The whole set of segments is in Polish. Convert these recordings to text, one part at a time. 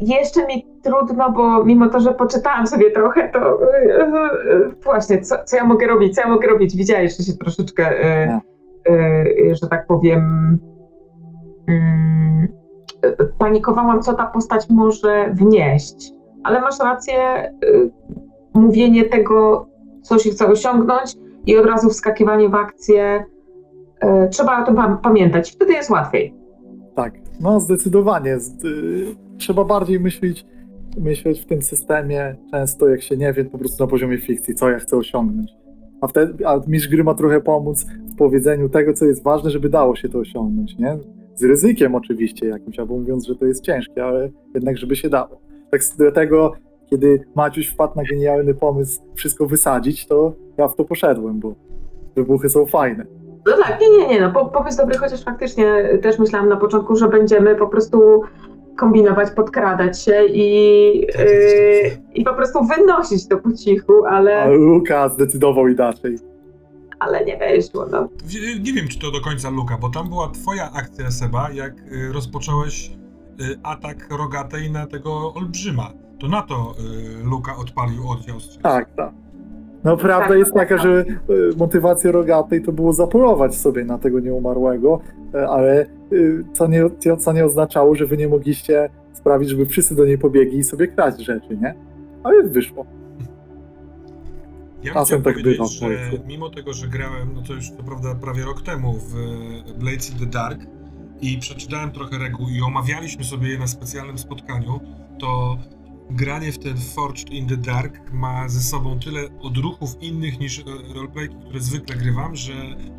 jeszcze mi trudno, bo mimo to, że poczytałam sobie trochę, to yy, właśnie, co, co, ja mogę robić, co ja mogę robić? Widziałeś, że się troszeczkę, yy, że tak powiem, mm, panikowałam, co ta postać może wnieść. Ale masz rację, mówienie tego, co się chce osiągnąć i od razu wskakiwanie w akcję. Trzeba o tym pamiętać, wtedy jest łatwiej. Tak, no zdecydowanie. Trzeba bardziej myśleć, myśleć w tym systemie często, jak się nie wie, po prostu na poziomie fikcji, co ja chcę osiągnąć. A, wtedy, a mistrz gry ma trochę pomóc w powiedzeniu tego, co jest ważne, żeby dało się to osiągnąć, nie? Z ryzykiem oczywiście jakimś, albo mówiąc, że to jest ciężkie, ale jednak, żeby się dało. Tak dlatego, kiedy Maciuś wpadł na genialny pomysł wszystko wysadzić, to ja w to poszedłem, bo wybuchy są fajne. No tak, nie, nie, nie, no pomysł dobry, chociaż faktycznie też myślałam na początku, że będziemy po prostu kombinować, podkradać się i, yy, i po prostu wynosić to po cichu, ale... Ale Luka zdecydował inaczej. Ale nie wyszło, no. Nie wiem, czy to do końca Luka, bo tam była twoja akcja, Seba, jak y, rozpocząłeś y, atak rogatej na tego olbrzyma. To na to y, Luka odpalił oddział strzelcy. Tak, tak. No prawda tak, jest tak, taka, tak. że e, motywacja rogatej to było zapolować sobie na tego nieumarłego, e, ale e, co nie, co nie oznaczało, że wy nie mogliście sprawić, żeby wszyscy do niej pobiegli i sobie kraść rzeczy, nie? Ale wyszło. Ja Czasem tak bywa. Że mimo tego, że grałem, no to już to prawda prawie rok temu w Blades in the Dark i przeczytałem trochę reguł i omawialiśmy sobie je na specjalnym spotkaniu, to granie w ten Forged in the Dark ma ze sobą tyle odruchów innych niż e, roleplayki, które zwykle grywam, że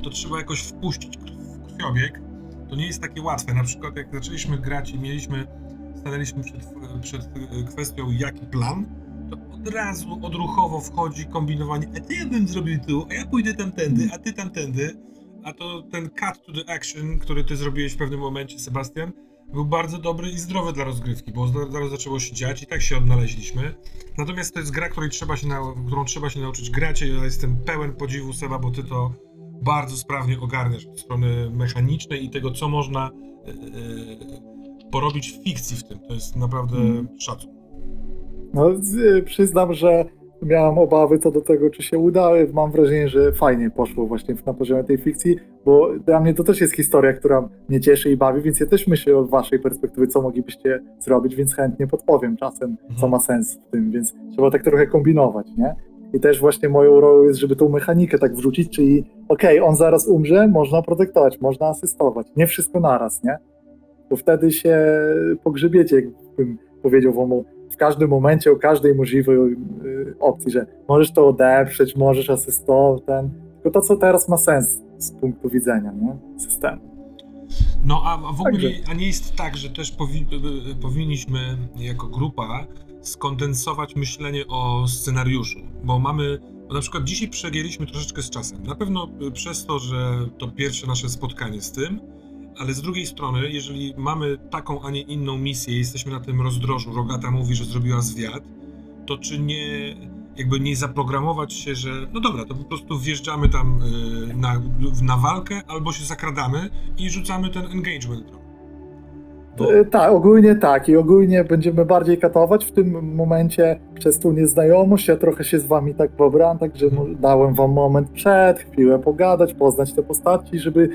to trzeba jakoś wpuścić w krwiobieg. To nie jest takie łatwe. Na przykład jak zaczęliśmy grać i mieliśmy, stanęliśmy przed, przed e, kwestią jaki plan, to od razu odruchowo wchodzi kombinowanie, a ty ja bym zrobił tu, a ja pójdę tamtędy, a ty tamtędy, a to ten cut to the action, który ty zrobiłeś w pewnym momencie, Sebastian, był bardzo dobry i zdrowy dla rozgrywki, bo zaraz zaczęło się dziać i tak się odnaleźliśmy. Natomiast to jest gra, której trzeba się na, którą trzeba się nauczyć grać. Ja jestem pełen podziwu, Seba, bo ty to bardzo sprawnie ogarniasz od strony mechanicznej i tego, co można yy, porobić w fikcji w tym. To jest naprawdę hmm. szacun. No, przyznam, że miałam obawy co do tego, czy się uda. Mam wrażenie, że fajnie poszło właśnie na poziomie tej fikcji, bo dla mnie to też jest historia, która mnie cieszy i bawi, więc ja też myślę od waszej perspektywy, co moglibyście zrobić, więc chętnie podpowiem czasem, co mhm. ma sens w tym, więc trzeba tak trochę kombinować, nie? I też właśnie moją rolą jest, żeby tą mechanikę tak wrzucić, czyli okej, okay, on zaraz umrze, można protektować, można asystować. Nie wszystko naraz, nie? Bo wtedy się pogrzebiecie, jakbym powiedział wam w każdym momencie, o każdej możliwej y, opcji, że możesz to odeprzeć, możesz asystować, ten, tylko to, co teraz ma sens z punktu widzenia nie? systemu. No a w ogóle, Także. a nie jest tak, że też powi y, y, powinniśmy jako grupa skondensować myślenie o scenariuszu, bo mamy, bo na przykład dzisiaj przegięliśmy troszeczkę z czasem. Na pewno przez to, że to pierwsze nasze spotkanie z tym, ale z drugiej strony, jeżeli mamy taką, a nie inną misję, jesteśmy na tym rozdrożu, Rogata mówi, że zrobiła zwiat, to czy nie, jakby nie zaprogramować się, że no dobra, to po prostu wjeżdżamy tam y, na, na walkę, albo się zakradamy i rzucamy ten engagement. Bo... E, tak, ogólnie tak i ogólnie będziemy bardziej katować w tym momencie przez tą nieznajomość. Ja trochę się z wami tak pobrałem, także dałem wam moment przed, chwilę pogadać, poznać te postaci, żeby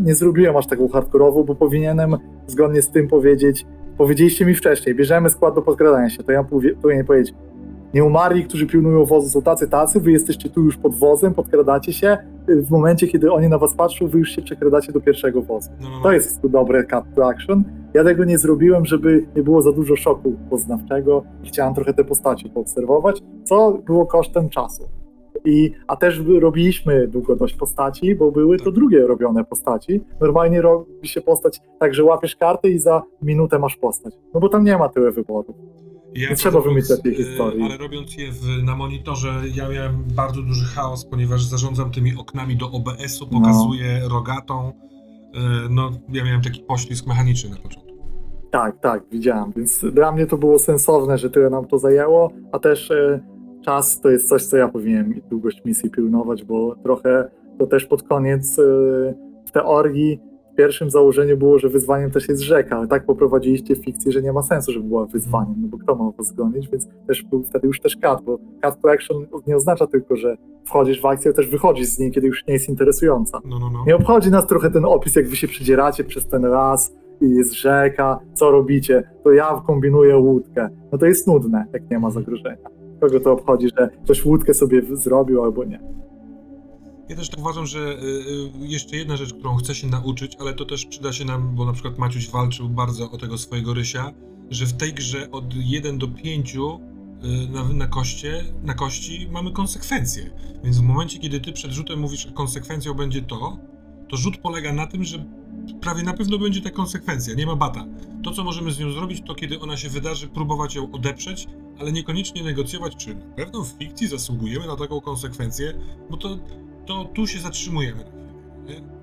nie zrobiłem aż taką hardkorową, bo powinienem zgodnie z tym powiedzieć, powiedzieliście mi wcześniej, bierzemy skład do podkradania się, to ja powinien powiedzieć, nie umarli, którzy pilnują wozu, są tacy, tacy, wy jesteście tu już pod wozem, podkradacie się, w momencie, kiedy oni na was patrzą, wy już się przekradacie do pierwszego wozu. No, no, no. To jest dobre cut to action. Ja tego nie zrobiłem, żeby nie było za dużo szoku poznawczego. Chciałem trochę te postacie poobserwować, co było kosztem czasu. I, a też robiliśmy długo dość postaci, bo były to drugie robione postaci. Normalnie robi się postać tak, że łapiesz karty i za minutę masz postać. No bo tam nie ma tyle wyborów. Ja nie trzeba wymyślać tej historii. Ale robiąc je w, na monitorze, ja miałem bardzo duży chaos, ponieważ zarządzam tymi oknami do OBS-u, no. pokazuję no. rogatą. E, no, ja miałem taki poślizg mechaniczny na początku. Tak, tak, widziałem. Więc dla mnie to było sensowne, że tyle nam to zajęło, a też e, czas to jest coś, co ja powinienem długość misji pilnować, bo trochę to też pod koniec y, w teorii pierwszym założeniu było, że wyzwaniem też jest rzeka, ale tak poprowadziliście fikcję, że nie ma sensu, żeby była wyzwaniem, no bo kto ma was zgonić, więc też był wtedy już też cut, bo cut to action nie oznacza tylko, że wchodzisz w akcję, też wychodzisz z niej, kiedy już nie jest interesująca. No, no, no. Nie obchodzi nas trochę ten opis, jak wy się przedzieracie przez ten las i jest rzeka, co robicie, to ja kombinuję łódkę. No to jest nudne, jak nie ma zagrożenia. Kogo to obchodzi, że ktoś łódkę sobie zrobił albo nie. Ja też tak uważam, że y, y, jeszcze jedna rzecz, którą chcę się nauczyć, ale to też przyda się nam, bo na przykład Maciuś walczył bardzo o tego swojego rysia, że w tej grze od 1 do 5 y, na, na, koście, na kości mamy konsekwencje. Więc w momencie, kiedy ty przed rzutem mówisz, że konsekwencją będzie to, to rzut polega na tym, że prawie na pewno będzie ta konsekwencja, nie ma bata. To, co możemy z nią zrobić, to kiedy ona się wydarzy, próbować ją odeprzeć, ale niekoniecznie negocjować, czy na pewno w fikcji zasługujemy na taką konsekwencję, bo to to tu się zatrzymujemy.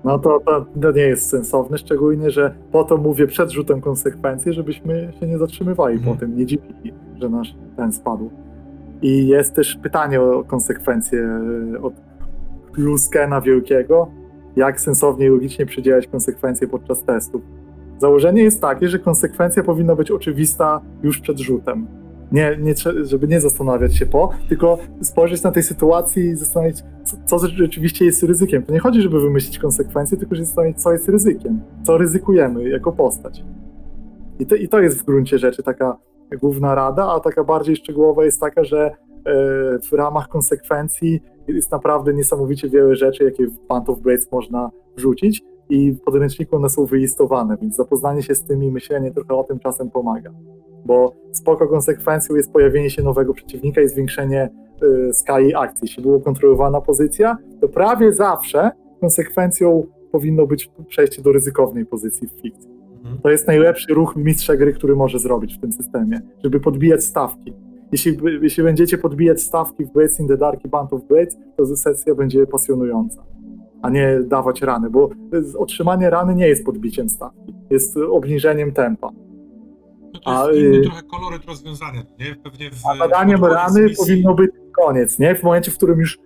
No to, to, nie jest sensowne, szczególnie, że po to mówię przed rzutem konsekwencji, żebyśmy się nie zatrzymywali mhm. potem, nie dziwili, że nasz ten spadł. I jest też pytanie o konsekwencje od Luskena Wielkiego, jak sensownie i logicznie przydzielać konsekwencje podczas testów. Założenie jest takie, że konsekwencja powinna być oczywista już przed rzutem nie, nie, żeby nie zastanawiać się po, tylko spojrzeć na tej sytuacji i zastanowić, co, co rzeczywiście jest ryzykiem. To nie chodzi, żeby wymyślić konsekwencje, tylko żeby zastanowić, co jest ryzykiem, co ryzykujemy jako postać. I to, I to jest w gruncie rzeczy taka główna rada, a taka bardziej szczegółowa jest taka, że e, w ramach konsekwencji jest naprawdę niesamowicie wiele rzeczy, jakie w Band of Blades można wrzucić i w podręczniku one są wylistowane, więc zapoznanie się z tym i myślenie trochę o tym czasem pomaga bo spoko konsekwencją jest pojawienie się nowego przeciwnika i zwiększenie y, skali akcji. Jeśli była kontrolowana pozycja, to prawie zawsze konsekwencją powinno być przejście do ryzykownej pozycji w fikcji. Mhm. To jest najlepszy ruch mistrza gry, który może zrobić w tym systemie, żeby podbijać stawki. Jeśli, jeśli będziecie podbijać stawki w Blades in the Dark i Band of Blades, to sesja będzie pasjonująca, a nie dawać rany, bo otrzymanie rany nie jest podbiciem stawki, jest obniżeniem tempa. To jest a, inny y, trochę koloryt rozwiązania, nie? Pewnie w, a badaniem rany powinno być koniec, nie? W momencie, w którym już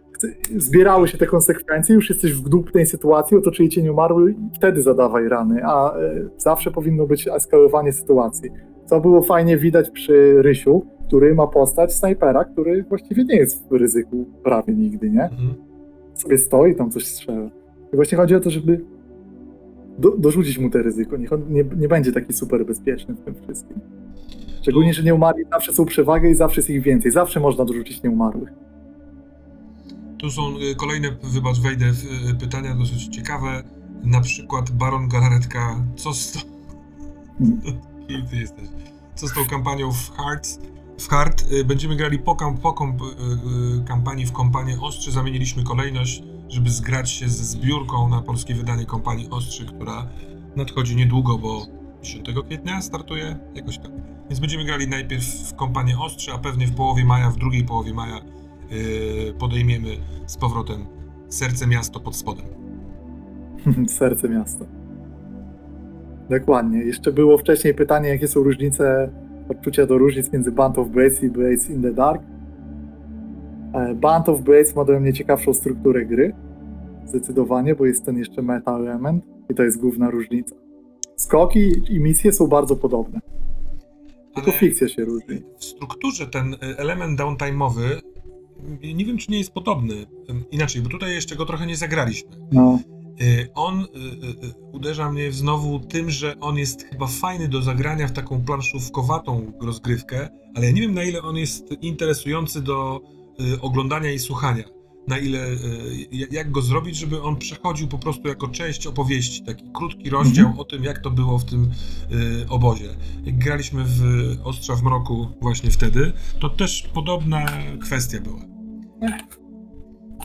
zbierały się te konsekwencje, już jesteś w dupnej sytuacji, otoczyli cię nie umarły, wtedy zadawaj rany, a y, zawsze powinno być eskalowanie sytuacji. Co było fajnie widać przy Rysiu, który ma postać snajpera, który właściwie nie jest w ryzyku prawie nigdy, nie? Mhm. Sobie stoi, tam coś strzela. I właśnie chodzi o to, żeby do, dorzucić mu te ryzyko. Niech on nie, nie będzie taki super bezpieczny w tym wszystkim. Szczególnie, że nieumarli zawsze są przewagę i zawsze jest ich więcej. Zawsze można dorzucić nieumarłych. Tu są y, kolejne, wybacz, wejdę w y, pytania dosyć ciekawe. Na przykład Baron Galaretka, co z tą... Hmm. Kim ty jesteś? Co z tą kampanią w Hearts? W Hard y, będziemy grali po, po kampanii w kompanię Ostrzy. Zamieniliśmy kolejność żeby zgrać się ze zbiórką na polskie wydanie kompanii Ostrzy, która nadchodzi niedługo, bo 10 kwietnia startuje jakoś tak. Więc będziemy grali najpierw w kompanię Ostrzy, a pewnie w połowie maja, w drugiej połowie maja podejmiemy z powrotem Serce Miasto pod spodem. Serce Miasto. Dokładnie. Jeszcze było wcześniej pytanie, jakie są różnice, odczucia do różnic między Band of Blades i Blades in the Dark. E, Band of Blades ma dla mnie ciekawszą strukturę gry. Zdecydowanie, bo jest ten jeszcze meta element i to jest główna różnica. Skoki i misje są bardzo podobne. Tylko fikcja się różni. W strukturze ten e, element downtime'owy nie wiem, czy nie jest podobny. Inaczej, bo tutaj jeszcze go trochę nie zagraliśmy. No. E, on uderza mnie znowu tym, że on jest chyba fajny do zagrania w taką planszówkowatą rozgrywkę, ale ja nie wiem, na ile on jest interesujący do Y, oglądania i słuchania. Na ile, y, jak go zrobić, żeby on przechodził po prostu jako część opowieści, taki krótki rozdział mhm. o tym, jak to było w tym y, obozie. Jak graliśmy w Ostrza w Mroku właśnie wtedy, to też podobna kwestia była.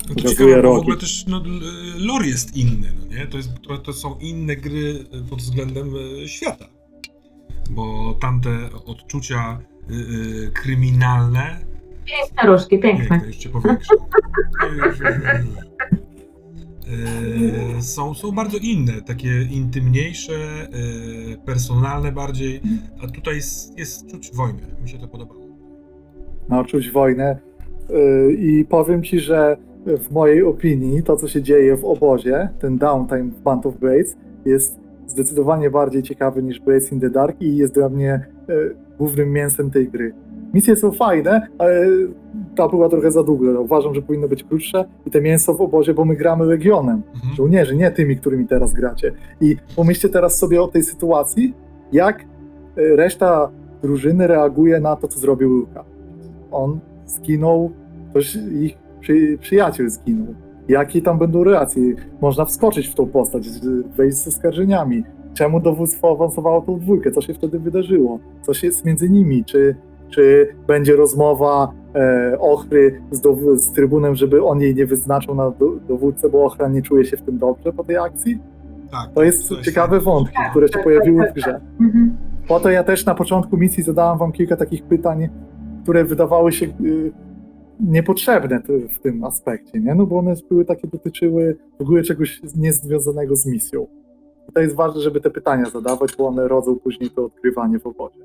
No to ciekawe, bo w ogóle też no, lore jest inny, no nie? To, jest, to, to są inne gry pod względem świata. Bo tamte odczucia y, y, kryminalne Piękne różki, piękne. Piękne, jeszcze powiększę. E, są, są bardzo inne, takie intymniejsze, e, personalne bardziej, a tutaj jest, jest czuć wojnę. Mi się to podobało. No, czuć wojnę. E, I powiem ci, że w mojej opinii to, co się dzieje w obozie, ten downtime w Band of Blades, jest zdecydowanie bardziej ciekawy niż Blades in the Dark i jest dla mnie e, głównym mięsem tej gry. Misje są fajne, ale ta była trochę za długa. Uważam, że powinno być krótsze i te mięso w obozie, bo my gramy Legionem. Mhm. Żołnierzy, nie tymi, którymi teraz gracie. I pomyślcie teraz sobie o tej sytuacji, jak e, reszta drużyny reaguje na to, co zrobił Luka. On zginął, ktoś ich przy, przyjaciel zginął. Jakie tam będą reakcje? Można wskoczyć w tą postać, wejść z oskarżeniami. Czemu dowództwo awansowało tą dwójkę? Co się wtedy wydarzyło? Co się jest między nimi? Czy, czy będzie rozmowa e, Ochry z, dow- z trybunem, żeby on jej nie wyznaczył na do, dowódcę, bo Ochra nie czuje się w tym dobrze po tej akcji? Tak, To jest ciekawe wątki, Tak, które się tak, pojawiły tak, w grze. Mhm. Po to ja też na początku misji zadałam wam kilka takich pytań, które wydawały się y, niepotrzebne w tym aspekcie, nie? No bo one były takie, dotyczyły w ogóle czegoś niezwiązanego z misją. I to jest ważne, żeby te pytania zadawać, bo one rodzą później to odkrywanie w obozie.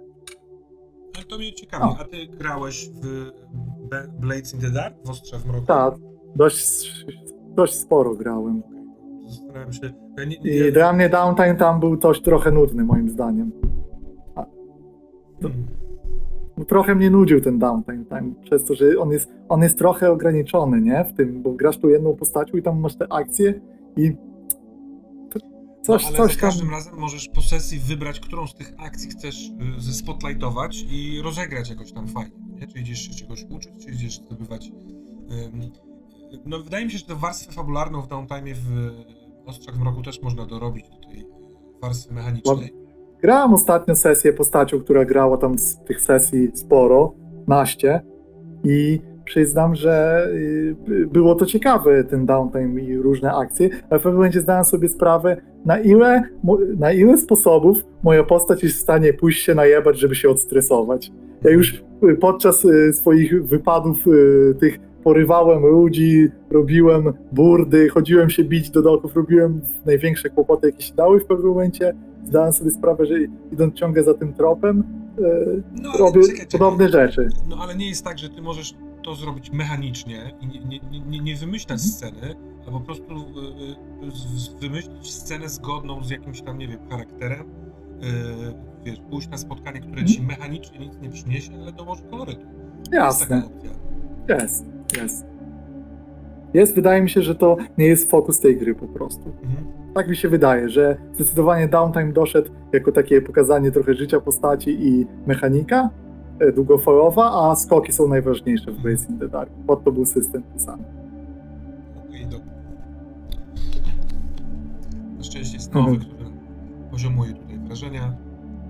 Ale to mnie ciekawi, O. a ty grałeś w Blades in the Dark, w Ostrze w Mroku? Tak, dość, dość sporo grałem. Zastanawiam się, ja nie, I ja, dla mnie downtime tam był coś trochę nudny moim zdaniem. Hmm. No, trochę mnie nudził ten downtime time, przez to, że on jest, on jest trochę ograniczony, nie? W tym, bo grasz tu jedną postacią i tam masz te akcje i coś, no, ale coś za tam... każdym razem możesz po sesji wybrać, którą z tych akcji chcesz y, zespotlightować i rozegrać jakoś tam fajnie, nie? Czy idziesz się czegoś uczyć, czy idziesz zdobywać... no wydaje mi się, że tę warstwę fabularną w downtime w Ostrzach Mroku też można dorobić do tej warstwy mechanicznej. Grałem ostatnio sesję postacią, która grała tam z tych sesji sporo, naście i przyznam, że y, było to ciekawe, ten downtime i różne akcje, ale w pewnym momencie zdałem sobie sprawę, na ile, na ile sposobów moja postać jest w stanie pójść się najebać, żeby się odstresować. Ja już y, podczas y, swoich wypadów tych porywałem ludzi, robiłem burdy, chodziłem się bić do doków, robiłem największe kłopoty, jakie się dały w pewnym momencie. Zdałem sobie sprawę, że idąc ciągle za tym tropem, y, No, robię czekaj, czekaj. podobne rzeczy. No ale nie jest tak, że ty możesz to zrobić mechanicznie i nie, nie, nie, nie wymyślać Mhm. sceny, a po prostu y, z- wymyślić scenę zgodną z jakimś tam, nie wiem, charakterem. Wiesz, pójść na spotkanie, które ci mechanicznie nic nie przyniesie, ale dołoży kolorytu. Jest Jasne, taka opcja. jest, jest. Jest, wydaje mi się, że to nie jest fokus tej gry po prostu. Mhm. Tak mi się wydaje, że zdecydowanie downtime doszedł jako takie pokazanie trochę życia postaci i mechanika e, długofalowa, a skoki są najważniejsze w Blades in the Dark. Pod to był system pisany. Okej, dobra. Na szczęście jest nowy, Mhm. który poziomuje tutaj wrażenia.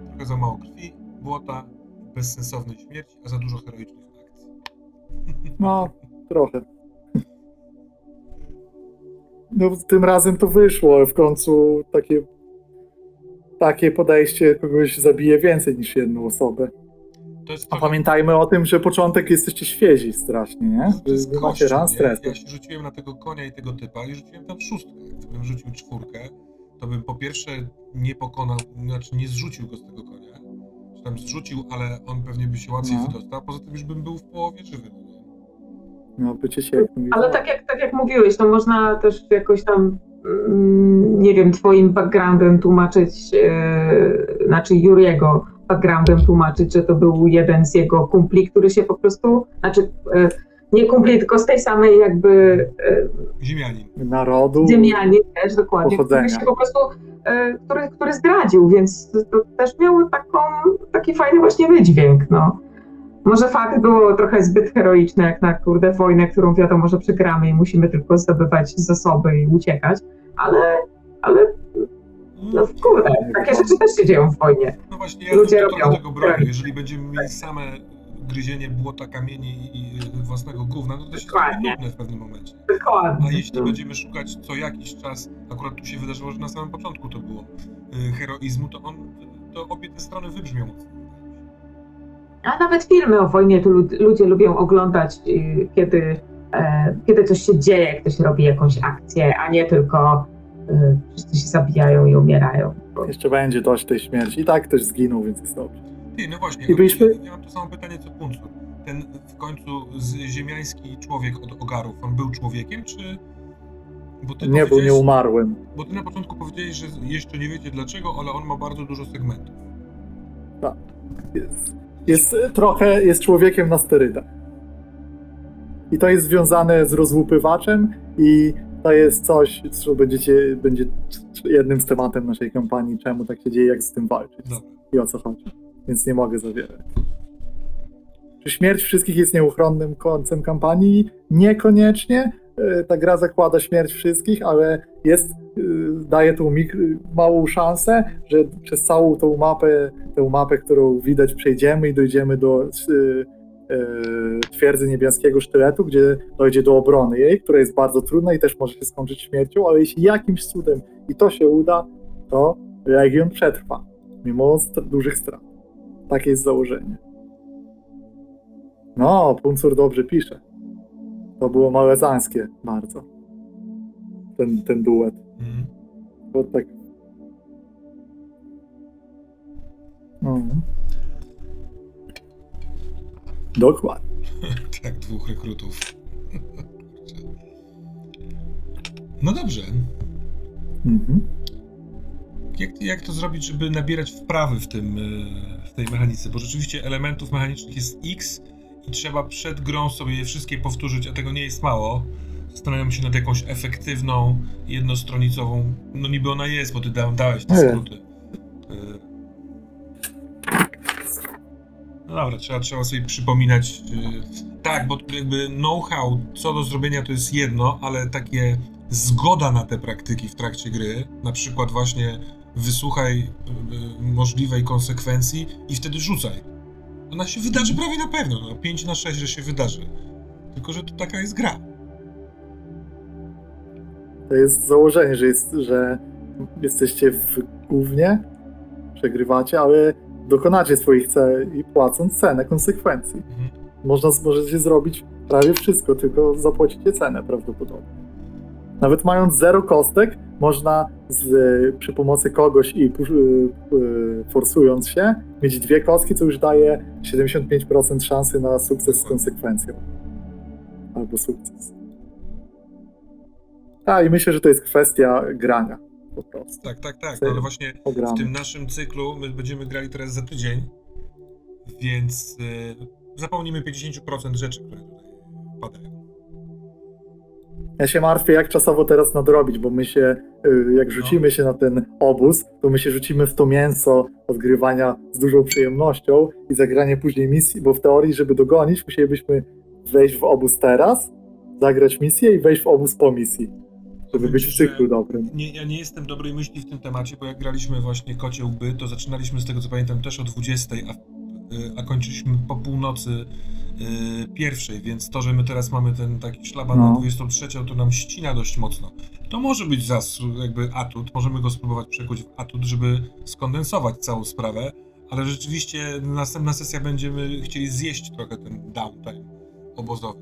Trochę za mało krwi, błota, bezsensownej śmierci, a za dużo heroicznych akcji. No, trochę. No, tym razem to wyszło, w końcu takie, takie podejście kogoś zabije więcej niż jedną osobę. A pamiętajmy o tym, że początek jesteście świezi strasznie, nie? No, to jest Wy, macie ran stresu. Ja się rzuciłem na tego konia i tego typa i rzuciłem tam szóstkę. Gdybym rzucił czwórkę, to bym po pierwsze nie pokonał, znaczy nie zrzucił go z tego konia. Czy tam zrzucił, ale on pewnie by się łatwiej No. wydostał, poza tym już bym był w połowie żywy. No? No, bycie i Ale tak. jak, tak jak mówiłeś, to można też jakoś tam, mm, nie wiem, twoim backgroundem tłumaczyć, e, znaczy Juriego backgroundem tłumaczyć, że to był jeden z jego kumpli, który się po prostu, znaczy e, nie kumpli, tylko z tej samej jakby e, Ziemianin. Narodu. ziemianin też dokładnie, Pochodzenia. który się po prostu, e, który, który zdradził, więc to też miał taką, taki fajny właśnie wydźwięk, no. Może fakt było trochę zbyt heroiczne, jak na kurde wojnę, którą wiadomo, że przegramy i musimy tylko zdobywać zasoby i uciekać, ale, ale no kurde, takie rzeczy też się dzieją w wojnie. No właśnie, ja Ludzie robią. tego bronię. Jeżeli będziemy mieli same gryzienie błota, kamieni i własnego gówna, no to się Dokładnie. zrobi nudne w pewnym momencie. Dokładnie. A jeśli będziemy szukać co jakiś czas, akurat tu się wydarzyło, że na samym początku to było y, heroizmu, to on, to obie te strony wybrzmią. A nawet filmy o wojnie tu lud- ludzie lubią oglądać, y, kiedy, e, kiedy coś się dzieje, ktoś robi jakąś akcję, a nie tylko y, wszyscy się zabijają i umierają. Bo Jeszcze będzie dość tej śmierci. I tak ktoś zginął, więc jest dobrze. Ty, no właśnie, I byliśmy- ja, ja mam to samo pytanie co Puncur. Ten w końcu z, ziemiański człowiek od ogarów, on był człowiekiem, czy Bo ty Nie, bo nie powiedziałeś- umarłem. Bo ty na początku powiedziałeś, że jeszcze nie wiecie dlaczego, ale on ma bardzo dużo segmentów. Jest, jest trochę, jest człowiekiem na sterydach. I to jest związane z rozłupywaczem i to jest coś, co będziecie, będzie jednym z tematem naszej kampanii, czemu tak się dzieje, jak z tym walczyć Dobra. i o co chodzi. Więc nie mogę zawierać. Czy śmierć wszystkich jest nieuchronnym końcem kampanii? Niekoniecznie. E, Ta gra zakłada śmierć wszystkich, ale jest, e, daje tą małą szansę, że przez całą tą mapę, tę mapę, którą widać, przejdziemy i dojdziemy do e, twierdzy niebieskiego sztyletu, gdzie dojdzie do obrony jej, która jest bardzo trudna i też może się skończyć śmiercią, ale jeśli jakimś cudem i to się uda, to Legion przetrwa, mimo st- dużych strat. Takie jest założenie. No, Puncur dobrze pisze. To było malezańskie bardzo. Ten, ten duet. Mhm. Bo tak. No. Dokładnie. tak, dwóch rekrutów. no dobrze. Mhm. Jak, jak to zrobić, żeby nabierać wprawy w, tym, e, w tej mechanice? Bo rzeczywiście elementów mechanicznych jest X i trzeba przed grą sobie je wszystkie powtórzyć, a tego nie jest mało. Zastanawiam się nad jakąś efektywną, jednostronicową. No niby ona jest, bo ty da, dałeś te skróty. E, No dobra, trzeba, trzeba sobie przypominać. e, Tak, bo jakby know-how co do zrobienia to jest jedno, ale takie zgoda na te praktyki w trakcie gry, na przykład właśnie wysłuchaj y, możliwej konsekwencji i wtedy rzucaj. Ona się wydarzy prawie na pewno, no 5 na 6, że się wydarzy. Tylko, że to taka jest gra. To jest założenie, że, jest, że jesteście w głównie, przegrywacie, ale dokonacie swoich celów i płacąc cenę konsekwencji. Mhm. Można, możecie zrobić prawie wszystko, tylko zapłacicie cenę prawdopodobnie. Nawet mając zero kostek, można z, przy pomocy kogoś i y, y, forsując się, mieć dwie kostki, co już daje 75% szansy na sukces z konsekwencją. Albo sukces. A i myślę, że to jest kwestia grania po prostu. Tak, tak, tak. Ale właśnie w tym naszym cyklu my będziemy grali teraz za tydzień, więc y, zapomnimy 50% rzeczy, które tutaj padają. Ja się martwię, jak czasowo teraz nadrobić, bo my się, y, jak rzucimy się na ten obóz, to my się rzucimy w to mięso odgrywania z dużą przyjemnością i zagranie później misji, bo w teorii, żeby dogonić, musielibyśmy wejść w obóz teraz, zagrać misję i wejść w obóz po misji, żeby być w cyklu dobrym. Nie, ja nie jestem dobrej myśli w tym temacie, bo jak graliśmy właśnie Kocie Łby, to zaczynaliśmy z tego co pamiętam też o 20, a, y, a kończyliśmy po północy pierwszej, więc to, że my teraz mamy ten taki szlaban No. na 23, to nam ścina dość mocno. To może być zas, jakby atut, możemy go spróbować przekuć w atut, żeby skondensować całą sprawę, ale rzeczywiście następna sesja będziemy chcieli zjeść trochę ten downtime obozowy.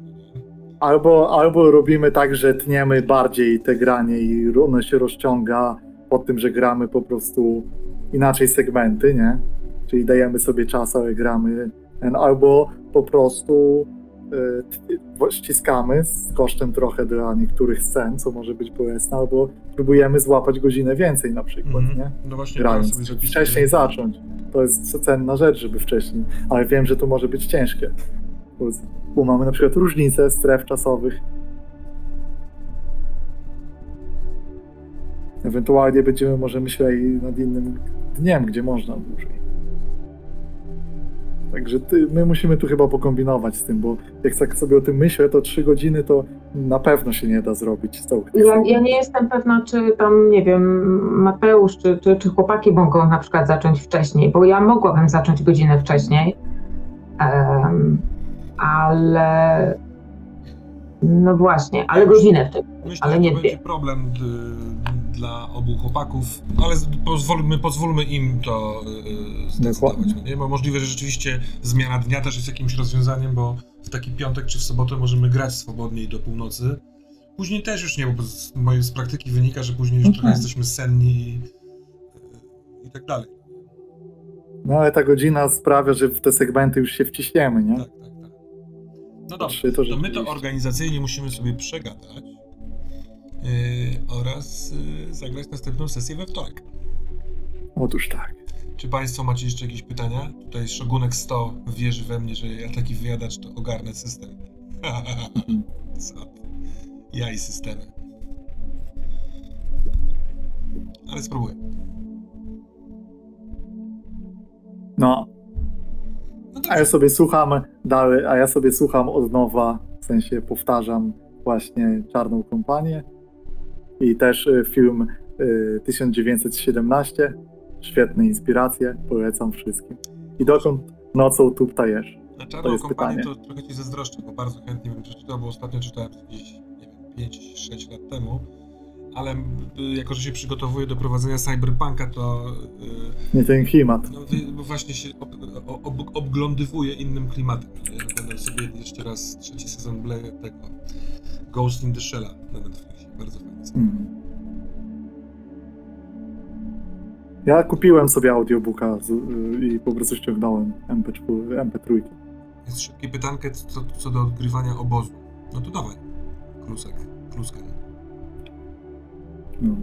Albo, albo robimy tak, że tniemy bardziej te granie i ono się rozciąga pod tym, że gramy po prostu inaczej segmenty, nie? Czyli dajemy sobie czas, ale gramy. Albo po prostu y, ściskamy z kosztem trochę dla niektórych scen, co może być bolesne, albo próbujemy złapać godzinę więcej na przykład, Mhm. nie? No właśnie, Grając. teraz sobie Wcześniej zacząć. To jest cenna rzecz, żeby wcześniej. Ale wiem, że to może być ciężkie. Bo mamy na przykład różnice stref czasowych. Ewentualnie będziemy może myśleli nad innym dniem, gdzie można dłużej. Także ty, my musimy tu chyba pokombinować z tym, bo jak tak sobie o tym myślę, to trzy godziny to na pewno się nie da zrobić. Ja, ja nie jestem pewna, czy tam, nie wiem, Mateusz, czy, czy, czy chłopaki mogą na przykład zacząć wcześniej, bo ja mogłabym zacząć godzinę wcześniej, em, ale no właśnie, ale godzinę wcześniej, Myślę, ale że nie to dwie. będzie problem y, dla obu chłopaków, ale pozwólmy, pozwólmy im to y, zdecydować. Nie? Bo możliwe, że rzeczywiście zmiana dnia też jest jakimś rozwiązaniem, bo w taki piątek czy w sobotę możemy grać swobodniej do północy. Później też już nie, bo z mojej z praktyki wynika, że później już Mhm. trochę jesteśmy senni i, y, i tak dalej. No ale ta godzina sprawia, że w te segmenty już się wciśniemy, nie? Tak, tak, tak. No dobrze. To To my to organizacyjnie musimy sobie przegadać. Oraz yy, zagrać następną sesję we wtorek. Otóż tak. Czy Państwo macie jeszcze jakieś pytania? Tutaj Szogunek 100 wierzy we mnie, że ja taki wyjadacz to ogarnę system. Co? Ja i systemy. Ale spróbuję. No, No a ja sobie słucham dalej, a ja sobie słucham od nowa, w sensie powtarzam właśnie Czarną Kompanię i też y, film y, 1917. Świetne inspiracje, polecam wszystkim. I dokąd nocą tu ptajesz? Na czarną kompanię pytanie. to trochę ci zazdroszczę, bo bardzo chętnie bym przeczytał, bo ostatnio czytałem gdzieś, nie wiem, 5-6 lat temu, ale y, jako, że się przygotowuję do prowadzenia cyberpunka, to y, Nie ten klimat. no, właśnie się ob, ob, obglądywuję innym klimatem. Oglądam sobie jeszcze raz trzeci sezon Ble tego Ghost in the Shell'a na Netflixie. Bardzo fajnie. Mm. Ja kupiłem sobie audiobooka z, y, i po prostu ściągnąłem MP4, MP3. Jest szybkie pytankę co, co do odgrywania obozu. No to dawaj. Klusek. Kluskę. No.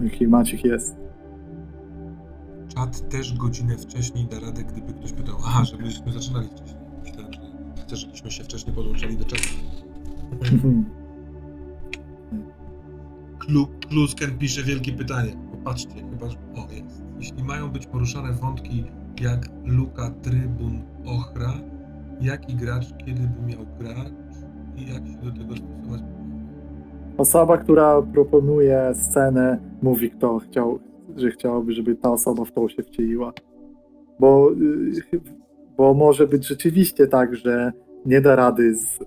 Jaki Maciek jest. Czat też godzinę wcześniej da radę, gdyby ktoś pytał. Aha, żebyśmy zaczynali wcześniej. Myślałem, że chcesz, żebyśmy się wcześniej podłączali do czatu. Klu, Klusken pisze wielkie pytanie. Popatrzcie, chyba. O, jest. Jeśli mają być poruszane wątki jak Luka, Trybun, Ochra, jaki gracz kiedy by miał grać i jak się do tego stosować? Osoba, która proponuje scenę, mówi, kto chciał, że chciałaby, żeby ta osoba w to się wcieliła. Bo, y, bo może być rzeczywiście tak, że nie da rady z y,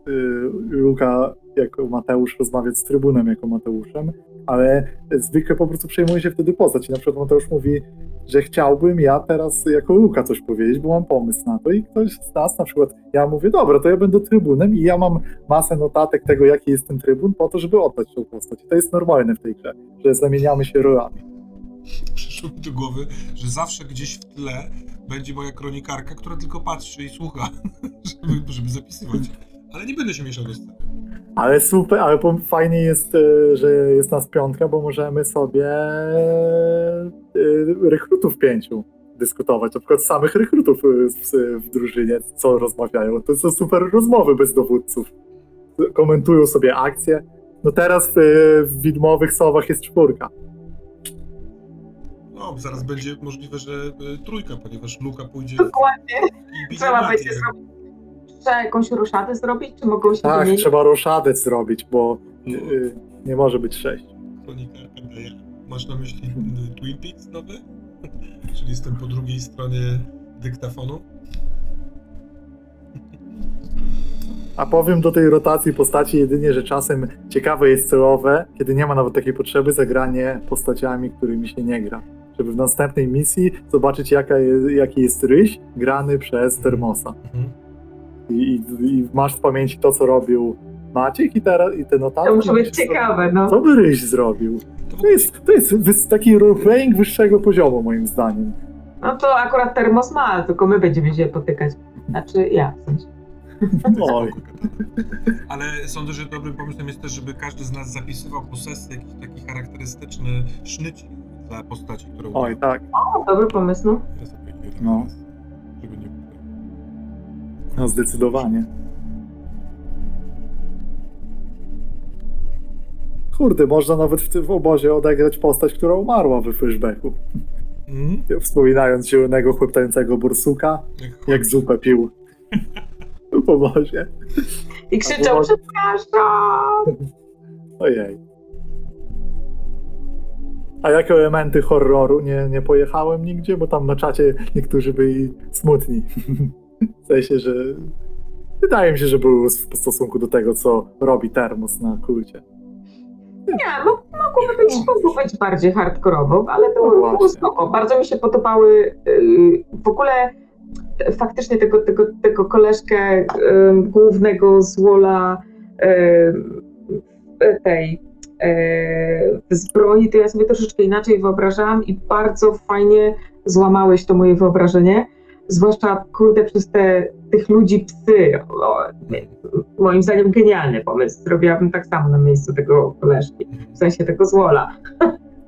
Luka jako Mateusz rozmawiać z trybunem jako Mateuszem, ale zwykle po prostu przejmuje się wtedy postać. I na przykład Mateusz mówi, że chciałbym ja teraz jako Luka coś powiedzieć, bo mam pomysł na to i ktoś z nas na przykład, ja mówię, dobra, to ja będę trybunem i ja mam masę notatek tego, jaki jest ten trybun, po to, żeby oddać tą postać. I to jest normalne w tej grze, że zamieniamy się rolami. Przyszło mi do głowy, że zawsze gdzieś w tle będzie moja kronikarka, która tylko patrzy i słucha, żeby, żeby zapisywać. Ale nie będę się mieszał do sceny. Ale super, ale fajnie jest, e, że jest nas piątka, bo możemy sobie e, rekrutów pięciu dyskutować, na przykład samych rekrutów e, w, drużynie, co rozmawiają. To są super rozmowy bez dowódców. Komentują sobie akcje. No teraz w widmowych słowach jest czwórka. No, zaraz będzie możliwe, że y, trójka, ponieważ Luka pójdzie Dokładnie. i Trzeba Matię. będzie zrobić. Trzeba jakąś ruszadę zrobić, czy mogą się Tak, wymienić? trzeba roszadec zrobić, bo y, nie może być sześć. Kronikarka daje. Masz na myśli y, Twin Peaks nowy? Czyli jestem po drugiej stronie dyktafonu? A powiem do tej rotacji postaci jedynie, że czasem ciekawe jest celowe, kiedy nie ma nawet takiej potrzeby, zagranie postaciami, którymi się nie gra. Żeby w następnej misji zobaczyć, jaka jest, jaki jest ryś grany przez Termosa. Mhm. I, i, I masz w pamięci to, co robił Maciek i, teraz, i te notatki. To muszą być ciekawe, no. Co by ryś zrobił? To jest, to jest taki roleplaying wyższego poziomu, moim zdaniem. No to akurat termos ma, tylko my będziemy się potykać. Znaczy ja, w sensie. Oj. Ale sądzę, że dobrym pomysłem jest też, żeby każdy z nas zapisywał po sesji jakiś taki charakterystyczny sznycik dla postaci, którą Oj, tak. O, dobry pomysł, no. Ja sobie nie No. teraz, żeby nie No zdecydowanie. Kurde, można nawet w tym obozie odegrać postać, która umarła we flashbacku. Mhm. Wspominając zielonego chłoptającego borsuka, Jak, jak zupę pił. W obozie. I krzyczał, może- przepraszam! Ojej. A jakie elementy horroru? Nie, nie pojechałem nigdzie, bo tam na czacie niektórzy byli smutni. W sensie, że wydaje mi się, że był w stosunku do tego, co robi Termos na kulcie. Nie, no mogłoby być, mogło być bardziej hardkorowo, ale No było, było właśnie. spoko. Bardzo mi się podobały yy, w ogóle t- faktycznie tego, tego, tego koleżkę yy, głównego złola yy, tej yy, w zbroi, to ja sobie troszeczkę inaczej wyobrażałam i bardzo fajnie złamałeś to moje wyobrażenie. zwłaszcza kurde przez te, tych ludzi psy. O, moim zdaniem genialny pomysł. Zrobiłabym tak samo na miejscu tego koleżki, w sensie tego złola.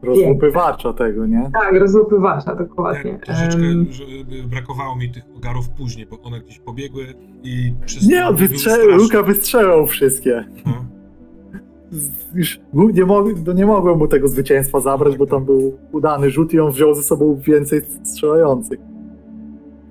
Rozłupywacza tego, nie? Tak, rozłupywacza, dokładnie. Tak, troszeczkę y, brakowało mi tych ogarów później, bo one gdzieś pobiegły i przez Nie, wystrze-. Luka wystrzelał wszystkie. No. Już nie, mog- no nie mogłem mu tego zwycięstwa zabrać, bo tam był udany rzut i on wziął ze sobą więcej strzelających.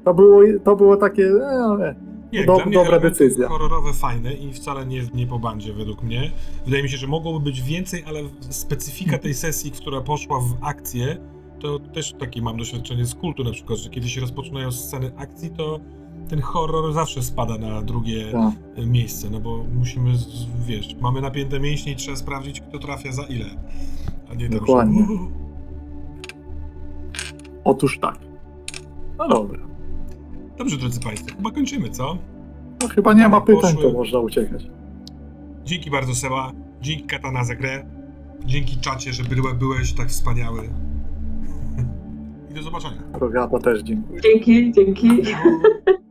To było, to było takie. E, Nie, Do- dobra decyzja. horrorowe fajne i wcale nie, nie po bandzie według mnie. Wydaje mi się, że mogłoby być więcej, ale specyfika tej sesji, która poszła w akcję, to też takie mam doświadczenie z kultu na przykład, że kiedy się rozpoczynają sceny akcji, to ten horror zawsze spada na drugie tak. miejsce, no bo musimy, wiesz, mamy napięte mięśnie i trzeba sprawdzić, kto trafia za ile. A nie tak, Dokładnie. że... Otóż tak. No dobra. Dobrze, drodzy Państwo, chyba kończymy, co? No, chyba nie ma pytań, Poszły. to można uciekać. Dzięki bardzo Seba, dzięki Katana za grę, dzięki czacie, że byłe- byłeś tak wspaniały. I do zobaczenia. Rogata też dziękuję. Dzięki, dzięki.